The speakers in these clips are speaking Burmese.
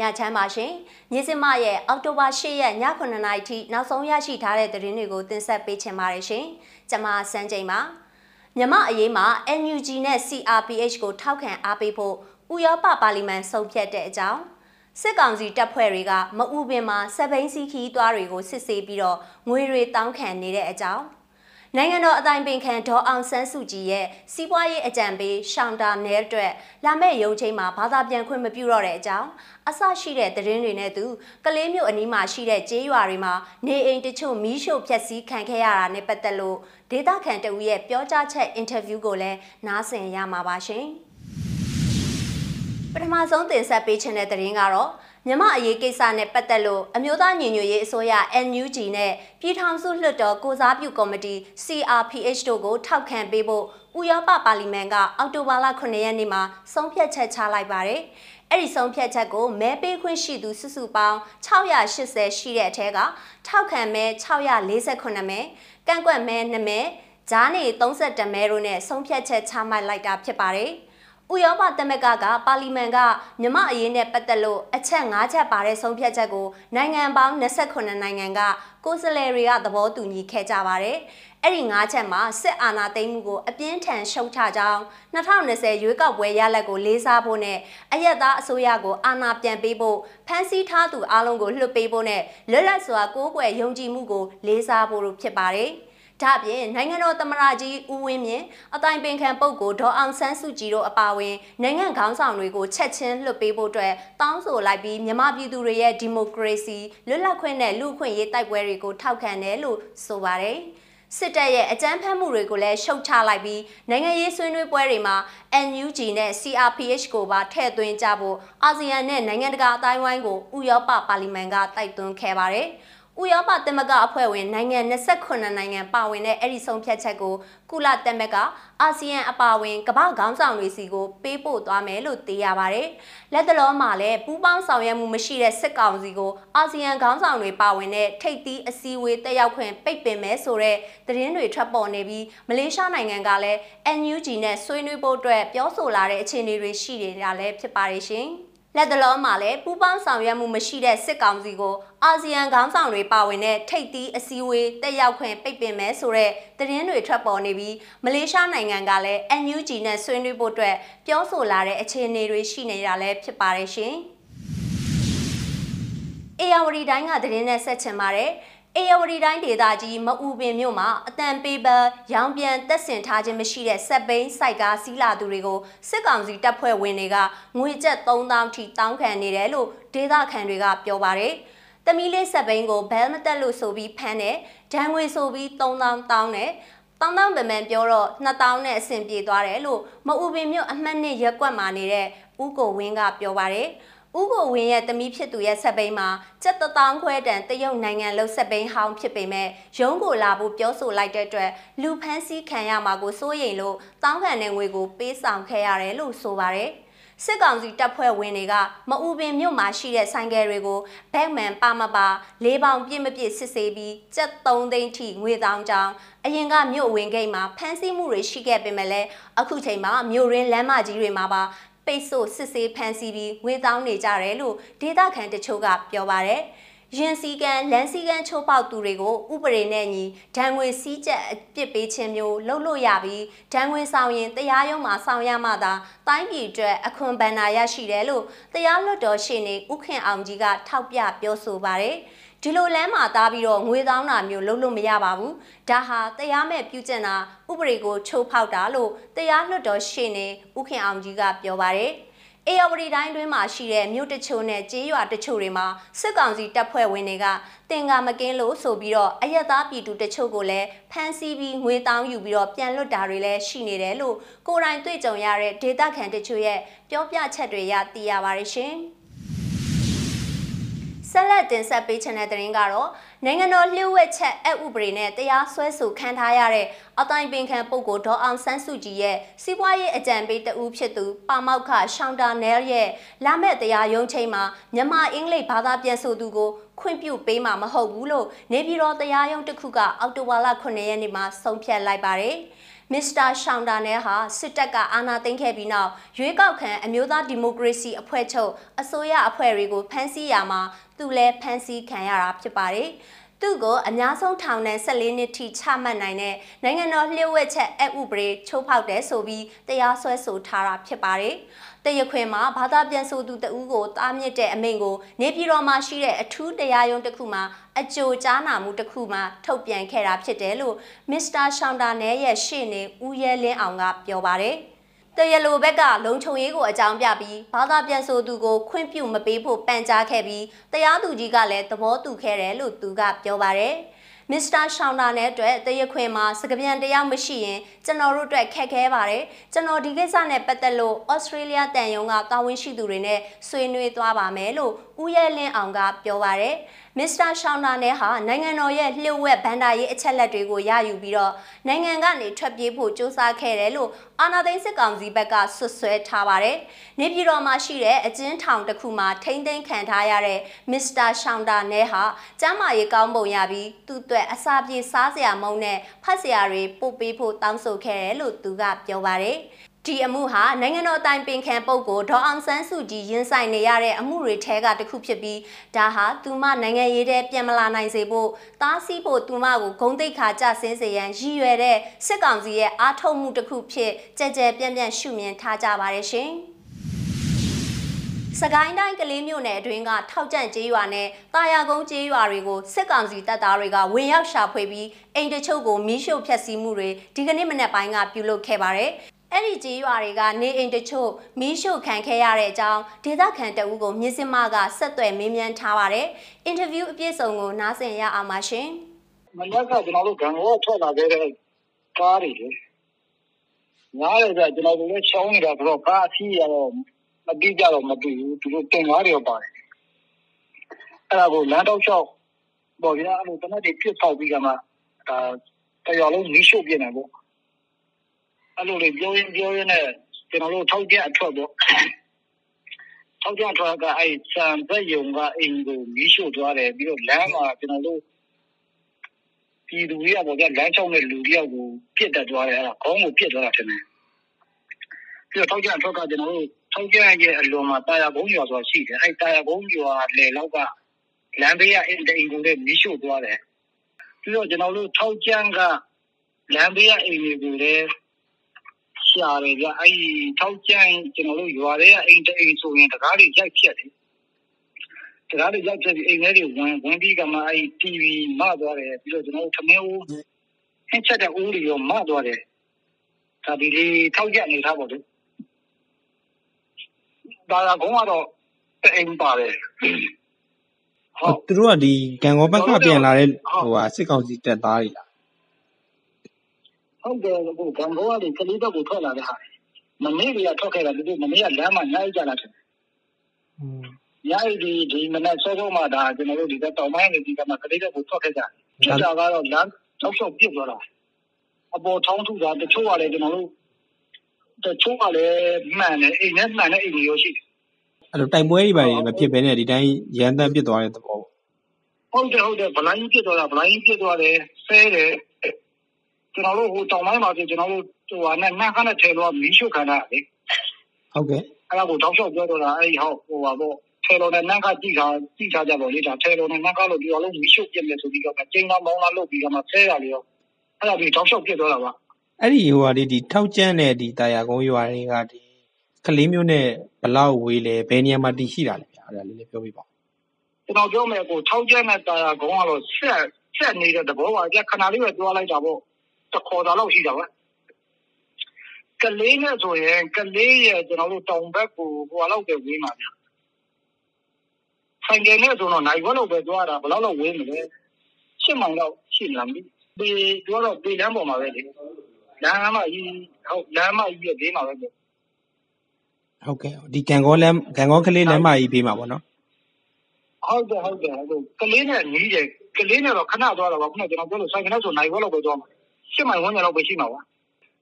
ညချမ်းပါရှင်။ညီစင်မရဲ့အောက်တိုဘာ10ရက်ည9:00နာရီထိနောက်ဆုံးရရှိထားတဲ့သတင်းတွေကိုတင်ဆက်ပေးချင်ပါတယ်ရှင်။ကျွန်မစန်းချိန်ပါ။မြမအရေးမှာ NUG နဲ့ CRPH ကိုထောက်ခံအားပေးဖို့ဥရောပပါလီမန်ဆုံးဖြတ်တဲ့အကြောင်းစစ်ကောင်စီတပ်ဖွဲ့တွေကမအူပင်မှာစပိန်စီခီးသွားတွေကိုစစ်ဆေးပြီးတော့ငွေတွေတောင်းခံနေတဲ့အကြောင်း နိုင်ငံတော်အတိုင်ပင်ခံဒေါ်အောင်ဆန်းစုကြည်ရဲ့စီးပွားရေးအကြံပေးရှောင်းတာနယ်အတွက်လာမယ့်ရုံချိန်မှာဘာသာပြန်ခွင့်မပြုတော့တဲ့အကြောင်းအဆရှိတဲ့သတင်းတွေနဲ့သူကလေးမျိုးအနီးမှာရှိတဲ့ကျေးရွာတွေမှာနေအိမ်တချို့မီးရှို့ဖျက်ဆီးခံခဲ့ရတာနဲ့ပတ်သက်လို့ဒေတာခန်တဦးရဲ့ပြောကြားချက်အင်တာဗျူးကိုလည်းနားဆင်ရမှာပါရှင်ပထမဆုံးတင်ဆက်ပေးခြင်းတဲ့သတင်းကတော့ မြမအရေးကိစ္စနဲ့ပတ်သက်လို့အမျိုးသားညီညွတ်ရေးအစိုးရ NUG နဲ့ပြည်ထောင်စုလွှတ်တော်ကိုစားပြုကော်မတီ CRPH တို့ကိုထောက်ခံပေးဖို့ဥရောပပါလီမန်ကအောက်တိုဘာလ9ရက်နေ့မှာဆုံးဖြတ်ချက်ချလိုက်ပါတယ်။အဲ့ဒီဆုံးဖြတ်ချက်ကိုမဲပေးခွင့်ရှိသူစုစုပေါင်း680ရှိတဲ့အထက်ကထောက်ခံမဲ648မဲကန့်ကွက်မဲ2မဲဂျားနေ32မဲတို့နဲ့ဆုံးဖြတ်ချက်ချမှတ်လိုက်တာဖြစ်ပါတယ်။ ဥရောပသမဂ္ဂကပါလီမန်ကမြမအရေးနဲ့ပတ်သက်လို့အချက်၅ချက်ပါတဲ့ဆုံးဖြတ်ချက်ကိုနိုင်ငံပေါင်း28နိုင်ငံကကိုယ်စားလှယ်တွေကသဘောတူညီခဲ့ကြပါတယ်။အဲ့ဒီ၅ချက်မှာစစ်အာဏာသိမ်းမှုကိုအပြင်းထန်ရှုတ်ချကြောင်း2020ရွေးကောက်ပွဲရလဒ်ကိုလေးစားဖို့နဲ့အယက်သားအစိုးရကိုအာဏာပြန်ပေးဖို့ဖမ်းဆီးထားသူအလုံးကိုလွှတ်ပေးဖို့နဲ့လွတ်လပ်စွာကိုးကွယ်ယုံကြည်မှုကိုလေးစားဖို့ဖြစ်ပါတယ်။ ဒါ့အပြင်နိုင်ငံတော်သမ္မတကြီးဦးဝင်းမြင့်အတိုင်ပင်ခံပုဂ္ဂိုလ်ဒေါ်အောင်ဆန်းစုကြည်တို့အပါအဝင်နိုင်ငံခေါင်းဆောင်တွေကိုချက်ချင်းလွှတ်ပေးဖို့အတွက်တောင်းဆိုလိုက်ပြီးမြန်မာပြည်သူတွေရဲ့ဒီမိုကရေစီလွတ်လပ်ခွင့်နဲ့လူ့အခွင့်အရေးတိုက်ပွဲတွေကိုထောက်ခံတယ်လို့ဆိုပါတယ်စစ်တပ်ရဲ့အကြမ်းဖက်မှုတွေကိုလည်းရှုတ်ချလိုက်ပြီးနိုင်ငံရေးဆွေးနွေးပွဲတွေမှာ NUG နဲ့ CRPH ကိုပါထည့်သွင်းကြဖို့အာဆီယံနဲ့နိုင်ငံတကာအတိုင်းဝိုင်းကိုဥရောပပါလီမန်ကတိုက်တွန်းခဲ့ပါတယ်။ ဥရောပသမဂ္ဂအဖွဲ့ဝင်နိုင်ငံ28နိုင်ငံပါဝင်တဲ့အဲ့ဒီဆုံးဖြတ်ချက်ကိုကုလသမဂ္ဂအာဆီယံအပါအဝင်ကမ္ဘာခေါင်းဆောင်တွေစီကိုပေးပို့သွားမယ်လို့သိရပါတယ်။လက်တလုံးမှာလည်းပူးပေါင်းဆောင်ရွက်မှုမရှိတဲ့စစ်ကောင်စီကိုအာဆီယံခေါင်းဆောင်တွေပါဝင်တဲ့ထိပ်သီးအစည်းအဝေးတက်ရောက်ခွင့်ပိတ်ပင်မယ်ဆိုတဲ့သတင်းတွေထွက်ပေါ်နေပြီးမလေးရှားနိုင်ငံကလည်း NUG နဲ့ဆွေးနွေးဖို့အတွက်ပြောဆိုလာတဲ့အခြေအနေတွေရှိနေတာလည်းဖြစ်ပါတယ်ရှင်။ လက်တလုံးမှာလည်းပူးပေါင်းဆောင်ရွက်မှုမရှိတဲ့စစ်ကောင်စီကိုအာဆီယံခေါင်းဆောင်တွေပါဝင်တဲ့ထိပ်သီးအစည်းအဝေးတက်ရောက်ခွင့်ပိတ်ပင်မဲဆိုတဲ့သတင်းတွေထွက်ပေါ်နေပြီးမလေးရှားနိုင်ငံကလည်း NUG နဲ့ဆွေးနွေးဖို့အတွက်ပြောဆိုလာတဲ့အခြေအနေတွေရှိနေတာလည်းဖြစ်ပါတယ်ရှင်။အေယာဝတီတိုင်းကသတင်းနဲ့ဆက်ချင်ပါတယ်။ အေယဝတီတိုင်းဒေသကြီးမအူပင်မြို့မှာအတန်ပေပါရောင်ပြန်တက်ဆင်ထားခြင်းမရှိတဲ့စက်ဘိန်းစိုက်ကားစီးလာသူတွေကိုစစ်ကောင်စီတပ်ဖွဲ့ဝင်တွေကငွေကျပ်3000ထိတောင်းခံနေတယ်လို့ဒေသခံတွေကပြောပါတယ်။တမီးလေးစက်ဘိန်းကိုဘဲမတက်လို့ဆိုပြီးဖမ်းတယ်။ဒဏ်ငွေဆိုပြီး3000တောင်းတယ်။တောင်းတောင်းပမန်ပြောတော့2000နဲ့အဆင်ပြေသွားတယ်လို့မအူပင်မြို့အမှတ်နှစ်ရက်ကွက်မှာနေတဲ့ဦးကိုဝင်းကပြောပါတယ်။ ဦးကိုဝင်းရဲ့သမီးဖြစ်သူရဲ့ဆက်ပိန်မှာကျက်တထောင်ခွဲတန်တရုတ်နိုင်ငံလုံးဆက်ပိန်ဟောင်းဖြစ်ပေမဲ့ရုံးကိုလာဖို့ပြောဆိုလိုက်တဲ့အတွက်လူဖန်းစည်းခံရမှာကိုစိုးရိမ်လို့တောင်းခံတဲ့ငွေကိုပေးဆောင်ခဲ့ရတယ်လို့ဆိုပါတယ်စစ်ကောင်စီတပ်ဖွဲ့ဝင်တွေကမအူပင်မြို့မှာရှိတဲ့ဆိုင်ကယ်တွေကိုဘက်မန်ပါမပါလေးပေါင်ပြည့်မပြည့်စစ်ဆေးပြီးကျပ်3သိန်းထိငွေတောင်းကြောင်းအရင်ကမြို့ဝင်ဂိတ်မှာဖမ်းဆီးမှုတွေရှိခဲ့ပေမဲ့လည်းအခုချိန်မှာမြို့ရင်းလမ်းမကြီးတွေမှာပါ ပိတ်ဆို့စစ်ဆေးဖမ်းဆီးပြီးငွေတောင်းနေကြတယ်လို့ဒေသခံတချို့ကပြောပါတယ်။ရင်စီကံလန်စီကံချိုးပေါက်သူတွေကိုဥပဒေနဲ့ညီဒဏ်ငွေစည်းကြက်အပြစ်ပေးခြင်းမျိုးလုပ်လို့ရပြီးဒဏ်ငွေဆောင်ရင်တရားရုံးမှာဆောင်ရမှသာတိုင်းပြည်အတွက်အခွန်ဘဏ္ဍာရရှိတယ်လို့တရားလွှတ်တော်ရှေ့နေဥခင်အောင်ကြီးကထောက်ပြပြောဆိုပါတယ်။ ဒီလိုလမ်းမှာသားပြီးတော့ငွေတောင်းတာမျိုးလုပ်လို့မရပါဘူးဒါဟာတရားမဲ့ပြုကျင့်တာဥပဒေကိုချိုးဖောက်တာလို့တရားလွှတ်တော်ရှေ့နေဥခင်အောင်ကြီးကပြောပါတယ်အေယဝတီတိုင်းတွင်းမှာရှိတဲ့မြို့တချို့နဲ့ကျေးရွာတချို့တွေမှာစစ်ကောင်စီတပ်ဖွဲ့ဝင်တွေကတင်ကာမကင်းလို့ဆိုပြီးတော့အယက်သားပြည်သူတချို့ကိုလည်းဖမ်းဆီးပြီးငွေတောင်းယူပြီးတော့ပြန်လွတ်တာတွေလည်းရှိနေတယ်လို့ကိုယ်တိုင်တွေ့ကြုံရတဲ့ဒေသခံတချို့ရဲ့ပြောပြချက်တွေရသိရပါတယ်ရှင်။ ဆက်လက်တင်ဆက်ပေးချင်တဲ့သတင်းကတော့နိုင်ငံတော်လျှို့ဝှက်ချက်အဥပဒေနဲ့တရားစွဲဆိုခံထားရတဲ့အတိုင်းပင်ခံပုဂ္ဂိုလ်ဒေါ်အောင်ဆန်းစုကြည်ရဲ့စီးပွားရေးအကြံပေးတဦးဖြစ်သူပါမောက်ခရှောင်းတာနယ်ရဲ့လာမဲ့တရားရုံးချိန်မှာမြန်မာအင်္ဂလိပ်ဘာသာပြန်ဆိုသူကိုခွင့်ပြုပေးမှာမဟုတ်ဘူးလို့နေပြည်တော်တရားရုံးတစ်ခုကအောက်တိုဘာလ9ရက်နေ့မှာဆုံးဖြတ်လိုက်ပါတယ်။မမစ္စတာရှောင်းတာနယ်ဟာစစ်တပ်ကအာဏာသိမ်းခဲ့ပြီးနောက်ရွေးကောက်ခံအမျိုးသားဒီမိုကရေစီအဖွဲ့ချုပ်အစိုးရအဖွဲ့တွေကိုဖမ်းဆီးရမှာ သူလည်းဖမ်းဆီးခံရတာဖြစ်ပါတယ်။သူ့ကိုအများဆုံးထောင်ဒဏ်14နှစ်ထိချမှတ်နိုင်တဲ့နိုင်ငံတော်လျှို့ဝှက်ချက်အက်ဥပဒေချိုးဖောက်တယ်ဆိုပြီးတရားစွဲဆိုထားတာဖြစ်ပါတယ်။တရခွင်မှာဘာသာပြန်ဆိုသူတဦးကိုတားမြစ်တဲ့အမိန့်ကိုနေပြည်တော်မှာရှိတဲ့အထူးတရားရုံးတစ်ခုမှာအကြိုကြားနာမှုတစ်ခုမှာထုတ်ပြန်ခဲ့တာဖြစ်တယ်လို့မစ္စတာရှောင်းတာနဲရဲ့ရှေ့နေဦးရဲလင်းအောင်ကပြောပါတယ် တရလိုဘက်ကလုံခြုံရေးကိုအကြောင်းပြပြီးဘာသာပြန်ဆိုသူကိုခွင့်ပြုမပေးဖို့ပန်ကြားခဲ့ပြီးတရားသူကြီးကလည်းသဘောတူခဲ့တယ်လို့သူကပြောပါတယ်။မစ္စတာရှောင်းတာနဲ့အတွက်တရခွင်မှာစကပြန်တရားမရှိရင်ကျွန်တော်တို့အတွက်ခက်ခဲပါတယ်ကျွန်တော်ဒီကိစ္စနဲ့ပတ်သက်လို့ဩစတြေးလျတန်ယုံကတာဝန်ရှိသူတွေနဲ့ဆွေးနွေးသွားပါမယ်လို့ဦးရဲလင်းအောင်ကပြောပါတယ် မစ္စတာရှောင်းနာနဲ့ဟာနိုင်ငံတော်ရဲ့လှုပ်ဝက်ဗန္ဒာရေးအချက်လက်တွေကိုရယူပြီးတော့နိုင်ငံကနေထွက်ပြေးဖို့စ조사ခဲ့တယ်လို့အာနာသိန်းစစ်ကောင်စီဘက်ကဆွဆွဲထားပါတယ်။နေပြည်တော်မှာရှိတဲ့အကျဉ်းထောင်တစ်ခုမှာထိမ့်သိမ်းခံထားရတဲ့မစ္စတာရှောင်းတာနဲ့ဟာကျမ်းမာရေးကောင်းပုံရပြီးသူ့အတွက်အစာပြေစားစရာမုံနဲ့ဖတ်စရာတွေပို့ပေးဖို့တောင်းဆိုခဲ့တယ်လို့သူကပြောပါတယ်။ ဒီအမှုဟာနိုင်ငံတော်တိုင်ပင်ခံပုဂ္ဂိုလ်ဒေါ်အောင်ဆန်းစုကြည်ရင်ဆိုင်နေရတဲ့အမှုတွေထဲကတစ်ခုဖြစ်ပြီးဒါဟာသူမနိုင်ငံရေးတဲ့ပြန်မလာနိုင်စေဖို့တားဆီးဖို့သူမကိုဂုံတိတ်ခါကြဆင်းစေရန်ရည်ရွယ်တဲ့စစ်ကောင်စီရဲ့အားထုတ်မှုတစ်ခုဖြစ်ကြဲကြဲပြန့်ပြန့်ရှုမြင်ထားကြပါတယ်ရှင်စကိုင်းတိုင်းကလေးမြို့နယ်အတွင်းကထောက်ကြန့်ကျေးရွာနဲ့တာယာကုန်းကျေးရွာတွေကိုစစ်ကောင်စီတပ်သားတွေကဝင်ရောက်ရှာဖွေပြီးအိမ်တချို့ကိုမီးရှို့ဖျက်ဆီးမှုတွေဒီကနေ့မနက်ပိုင်းကပြုလုပ်ခဲ့ပါတယ် အဲ့ဒီကြေးရွာတွေကနေအိမ်တချို့မီးရှို့ခံခဲ့ရတဲ့အကြောင်းဒေသခံတအုပ်ကိုမြစ်စမကဆက်သွယ်မေးမြန်းထားပါတယ်။အင်တာဗျူးအပြည့်စုံကိုနားဆင်ရအောင်ပါရှင်။မနက်ကကျွန်တော်တို့ကံရောထွက်လာခဲ့တဲ့ကားတွေလေ။ညားရကြကျွန်တော်တို့လည်းရှောင်းနေတာဆိုတော့ကားအစီးရတော့မတိကြတော့မတူဘူးသူတို့တင်ကားတွေပါတယ်။အဲ့ဒါကိုလမ်းတော့လျှောက်ပေါ်ရအဲ့လိုတနက်တွေပြစ်ဖောက်ပြီးကမှဒါတရားလုံးမီးရှို့ပြနေပေါ့။ အဲ့လိုတွေပြောရင်းပြောရင်းနဲ့ကျွန်တော်တို့ထောက်ကြအထွက်ပေါ့ထောက်ကြအထွက်ကအဲ့စံသက်ယုံကအိမ်ကိုမီးရှို့သွားတယ်ပြီးတော့လမ်းမှာကျွန်တော်တို့ပြည်သူတွေကပေါ့ဗျာလမ်းချောင်းတဲ့လူတယောက်ကိုပြစ်တက်သွားတယ်အဲ့ဒါခေါင်းကိုပြစ်သွားတာထင်တယ်ပြီးတော့ထောက်ကြအထွက်ကကျွန်တော်တို့ထောက်ကြရဲ့အလွန်မှာတာယာဘုံရွာဆိုတာရှိတယ်အဲ့တာယာဘုံရွာလေလောက်ကလမ်းဘေးကအင်တိန်ကိုလည်းမီးရှို့သွားတယ်ပြီးတော့ကျွန်တော်တို့ထောက်ကြကလမ်းဘေးကအိမ်တွေကိုလည်း ရှာတယ်ဗျအဲ့ဒီထောက်ကျန်းကျွန်တော်တို့ရွာထဲကအိမ်တအိမ်ဆိုရင်တကားတွေရိုက်ဖြတ်တယ်တကားတွေရိုက်ဖြတ်ပြီးအိမ်ထဲတွေဝင်ဝင်ပြီးကမှအဲ့ဒီ TV မသွားတယ်ပြီးတော့ကျွန်တော်တို့သမင်းဦးဟင်းချက်တဲ့ဦးတွေရောမသွားတယ်ဒါဒီလေးထောက်ကျအနေထားပေါ့လေဒါကကုန်းကတော့အိမ်ပါတယ်ဟုတ်သူတို့ကဒီကံကောဘက်ကပြန်လာတဲ့ဟိုဟာစစ်ကောင်စီတပ်သားတွေလား ဟုတ်တယ်ကိုကံဘောကနေကလေးဘက်ကိုထွက်လာတဲ့ဟာမမေးတွေကထွက်ခဲ့တာသူတို့မမေးကလမ်းမှာညှိုက်ကြတာတယ်ညှိုက်ဒီဒီမနက်စောစောမှဒါကျွန်တော်တို့ဒီတောင်ပိုင်းနေဒီကမှကလေးဘက်ကိုထွက်ခဲ့ကြဖြစ်တာကတော့လမ်းတောက်လျှောက်ပြစ်သွားတာအပေါ်ထောင်းထုတာတချို့ကလည်းကျွန်တော်တို့တချို့ကလည်းမှန်တယ်အိမ်နဲ့မှန်တဲ့အိမ်တွေရောရှိတယ်အဲ့လိုတိုက်ပွဲတွေပါမဖြစ်ဘဲနဲ့ဒီတိုင်းရန်တမ်းပြစ်သွားတဲ့သဘောဟုတ်တယ်ဟုတ်တယ်ဗလိုင်းပြစ်သွားတာဗလိုင်းပြစ်သွားတယ်ဆဲတယ် ကျွန်တော်တို့ဟိုတောင်ပိုင်းမှာဆိုကျွန်တော်တို့ဟိုဟာနဲ့နှမ်းခါနဲ့ထဲတော့မီးရှို့ခံတာလေဟုတ်ကဲ့အဲ့ဒါကိုတောက်လျှောက်ပြောတော့တာအဲ့ဟောဟိုပါပေါ့ထဲတော်နဲ့နှမ်းခါကြည့်တာကြည့်ထားကြပါလေဒါထဲတော်နဲ့နှမ်းခါလို့ဒီလိုလုံးမီးရှို့ပြစ်မယ်ဆိုပြီးတော့ကျင်းသားမောင်းလာလုပ်ပြီးတော့မှဆဲရလေရောအဲ့ဒါပြီးတောက်လျှောက်ပြစ်သွားတာပါအဲ့ဒီဟိုဟာဒီဒီထောက်ကျန်းတဲ့ဒီတာယာကုန်းရွာတွေကဒီကလေးမျိုးနဲ့ဘလောက်ဝေးလဲဘယ်နေရာမှာတည်ရှိတာလဲဗျာအဲ့ဒါလေးလည်းပြောပြပါကျွန်တော်ပြောမယ်ကိုထောက်ကျန်းတဲ့တာယာကုန်းကတော့ဆက်ဆက်နေတဲ့သဘောပါကြခဏလေးပဲတွားလိုက်တာပေါ့ တခေါ်တာလောက်ရှိတာပဲကလေးနဲ့ဆိုရင်ကလေးရဲ့ကျွန်တော်တို့တောင်ဘက်ကိုဟိုလောက်ပဲဝေးမှာဗျဆိုင်ကယ်နဲ့ဆိုတော့နိုင်ဘက်လောက်ပဲသွားတာဘယ်လောက်လောက်ဝေးမလဲရှစ်မောင်လောက်ရှိလာပြီဒီတော့တော့ဒီလမ်းပေါ်မှာပဲလေလမ်းမကြီးဟုတ်လမ်းမကြီးရဲ့ဘေးမှာပဲဟုတ်ကဲ့ဒီကံကောလမ်းကံကောကလေးလမ်းမကြီးဘေးမှာပေါ့နော်ဟုတ်တယ်ဟုတ်တယ်ဟုတ်ကလေးနဲ့နီးတယ်ကလေးနဲ့တော့ခဏသွားတာပါခုနကကျွန်တော်ပြောလို့ဆိုင်ကယ်နဲ့ဆိုနိုင်ဘက်လောက်ပဲသွားမှာ ရှစ်မိုင်ဝန်းကျင်လောက်ပဲရှိမှာပါ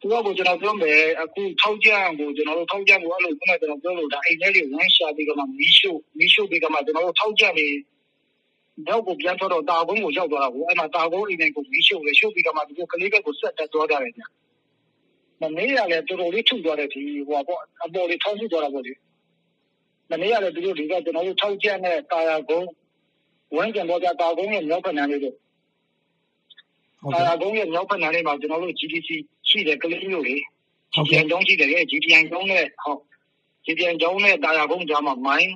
သူကကိုကျွန်တော်ပြောမယ်အခုထောက်ကြံကိုကျွန်တော်တို့ထောက်ကြံကိုအဲ့လိုခုနကကျွန်တော်ပြောလို့ဒါအိမ်ထဲတွေဝန်းရှာပြီးကမှမီးရှို့မီးရှို့ပြီးကမှကျွန်တော်တို့ထောက်ကြံတွေတော့ကိုပြန်ထွက်တော့တာကုန်းကိုရောက်သွားတာကိုအဲ့မှာတာကုန်းအိမ်တိုင်းကိုမီးရှို့လေရှို့ပြီးကမှဒီကလေးဘက်ကိုဆက်တက်သွားကြတယ်ဗျမနေ့ကလည်းတော်တော်လေးထုသွားတယ်ဒီဟိုပေါ့အပေါ်လေးထောင်းထုသွားတာပေါ့လေမနေ့ကလည်းသူတို့ဒီကကျွန်တော်တို့ထောက်ချက်နဲ့တာယာကုန်းဝန်းကျင်ပေါ်ကတာကုန်းရဲ့မြောက်ဖက်နားလေးတို့ ဟုတ်တာကဲ့ယာကုန်းရဲ့မြောက်ဖက်နားလေးမှာကျွန်တော်တို့ GDC ရှိတယ်ကလေးမျိုးလေဟုတ် GDN ကဲ့ကျောင်းရှိတယ်လေ GDN ကျောင်းနဲ့ဟုတ် GDN ကျောင်းနဲ့တာယာကုန်းကြားမှာမိုင်း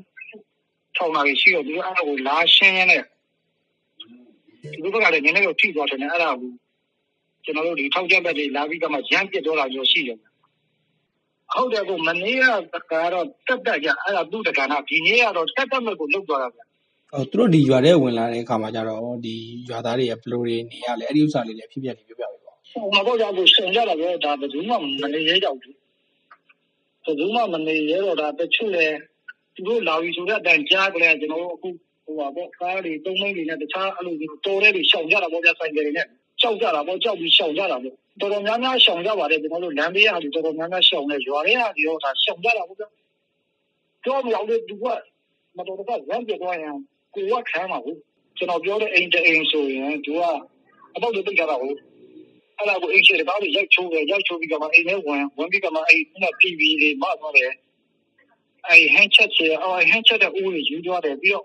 ထောင်လာရှိတော့သူတို့အဲ့ဒါကိုလာရှင်းရင်းနဲ့ဒီဘက်ကလည်းနည်းနည်းတော့ထိသွားတယ်နဲ့အဲ့ဒါကိုကျွန်တော်တို့ဒီထောက်ချက်ဘက်တွေလာပြီးတော့မှရမ်းပစ်တော့လာမျိုးရှိတယ်ဟုတ်တယ်ကိုမနေ့ကကတော့တက်တက်ကြအဲ့ဒါသူ့တက္ကနာဒီနေ့ကတော့တက်တက်မဲ့ကိုလုတ်သွားတာဗျဟို သူတို့ဒီရွာထဲဝင်လာတဲ့အခါမှာကျတော့ဒီရွာသားတွေကဘယ်လိုတွေနေရလဲအဲ့ဒီဥစ္စာလေးလည်းဖြစ်ပြနေပြောပြပေးပါဦး။ဟိုမှာတော့ကြောက်ကိုရှင်ကြတာပဲဒါဘယ်သူမှမနေရဲကြောက်ဘူး။ဘယ်သူမှမနေရဲတော့ဒါတချို့လေသူတို့လာပြီးဆိုတဲ့အတိုင်းကြားကြတယ်ကျွန်တော်တို့အခုဟိုပါပေါ့ကားတွေသုံးမိန်းတွေနဲ့တခြားအဲ့လိုမျိုးတော်တဲ့တွေရှောင်ကြတာပေါ့ဗျဆိုင်ကယ်တွေနဲ့ကြောက်ကြတာပေါ့ကြောက်ပြီးရှောင်ကြတာပေါ့တော်တော်များများရှောင်ကြပါတယ်ကျွန်တော်တို့လမ်းဘေးကလူတော်တော်များများရှောင်နေရွာတွေကဒီတော့ဒါရှောင်ကြတာပေါ့ဗျကြောက်မရောက်တဲ့သူကမတော်တော့ရမ်းပြသွားရင် ကိုကခံမှာဟုတ်ကျွန်တော်ပြောတဲ့အိမ်တအိမ်ဆိုရင်သူကအတော့တိတ်ကြတာဟုတ်အဲ့ဒါကိုအိတ်ချေတကားတွေရိုက်ချိုးတယ်ရိုက်ချိုးပြီးတော့မှအိမ်ထဲဝင်ဝင်ပြီးတော့မှအဲ့ဒီက TV တွေမသွားတယ်အဲ့ဟန်ချက်ချေအဲ့ဟန်ချက်တဲ့ဦးတွေယူသွားတယ်ပြီးတော့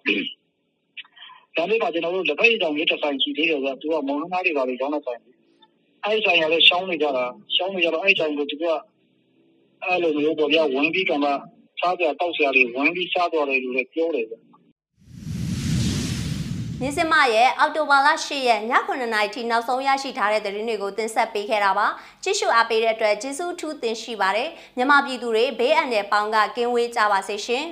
ဒါလေးကကျွန်တော်တို့လက်ဖက်ကြောင်လေးတစ်ဆိုင်ရှိသေးတယ်ဆိုတော့သူကမောင်နှမတွေပါလေကျောင်းတဲ့ဆိုင်အဲ့ဆိုင်ရလဲရှောင်းနေကြတာရှောင်းနေကြတော့အဲ့ဆိုင်ကိုသူကအဲ့လိုမျိုးပေါ်ပြဝင်ပြီးတော့မှစားကြတောက်ဆရာတွေဝင်ပြီးစားသွားတယ်လို့လည်းပြောတယ်ဗျ မြင်းစမရဲ့အောက်တိုဘာလ10ရက်ည9:00နာရီထိနောက်ဆုံးရရှိထားတဲ့သတင်းတွေကိုတင်ဆက်ပေးခဲ့တာပါကြည့်ရှုအားပေးတဲ့အတွက်ကျေးဇူးထူးတင်ရှိပါတယ်မြမပြည်သူတွေဘေးအန္တရာယ်ပေါင်းကကင်းဝေးကြပါစေရှင်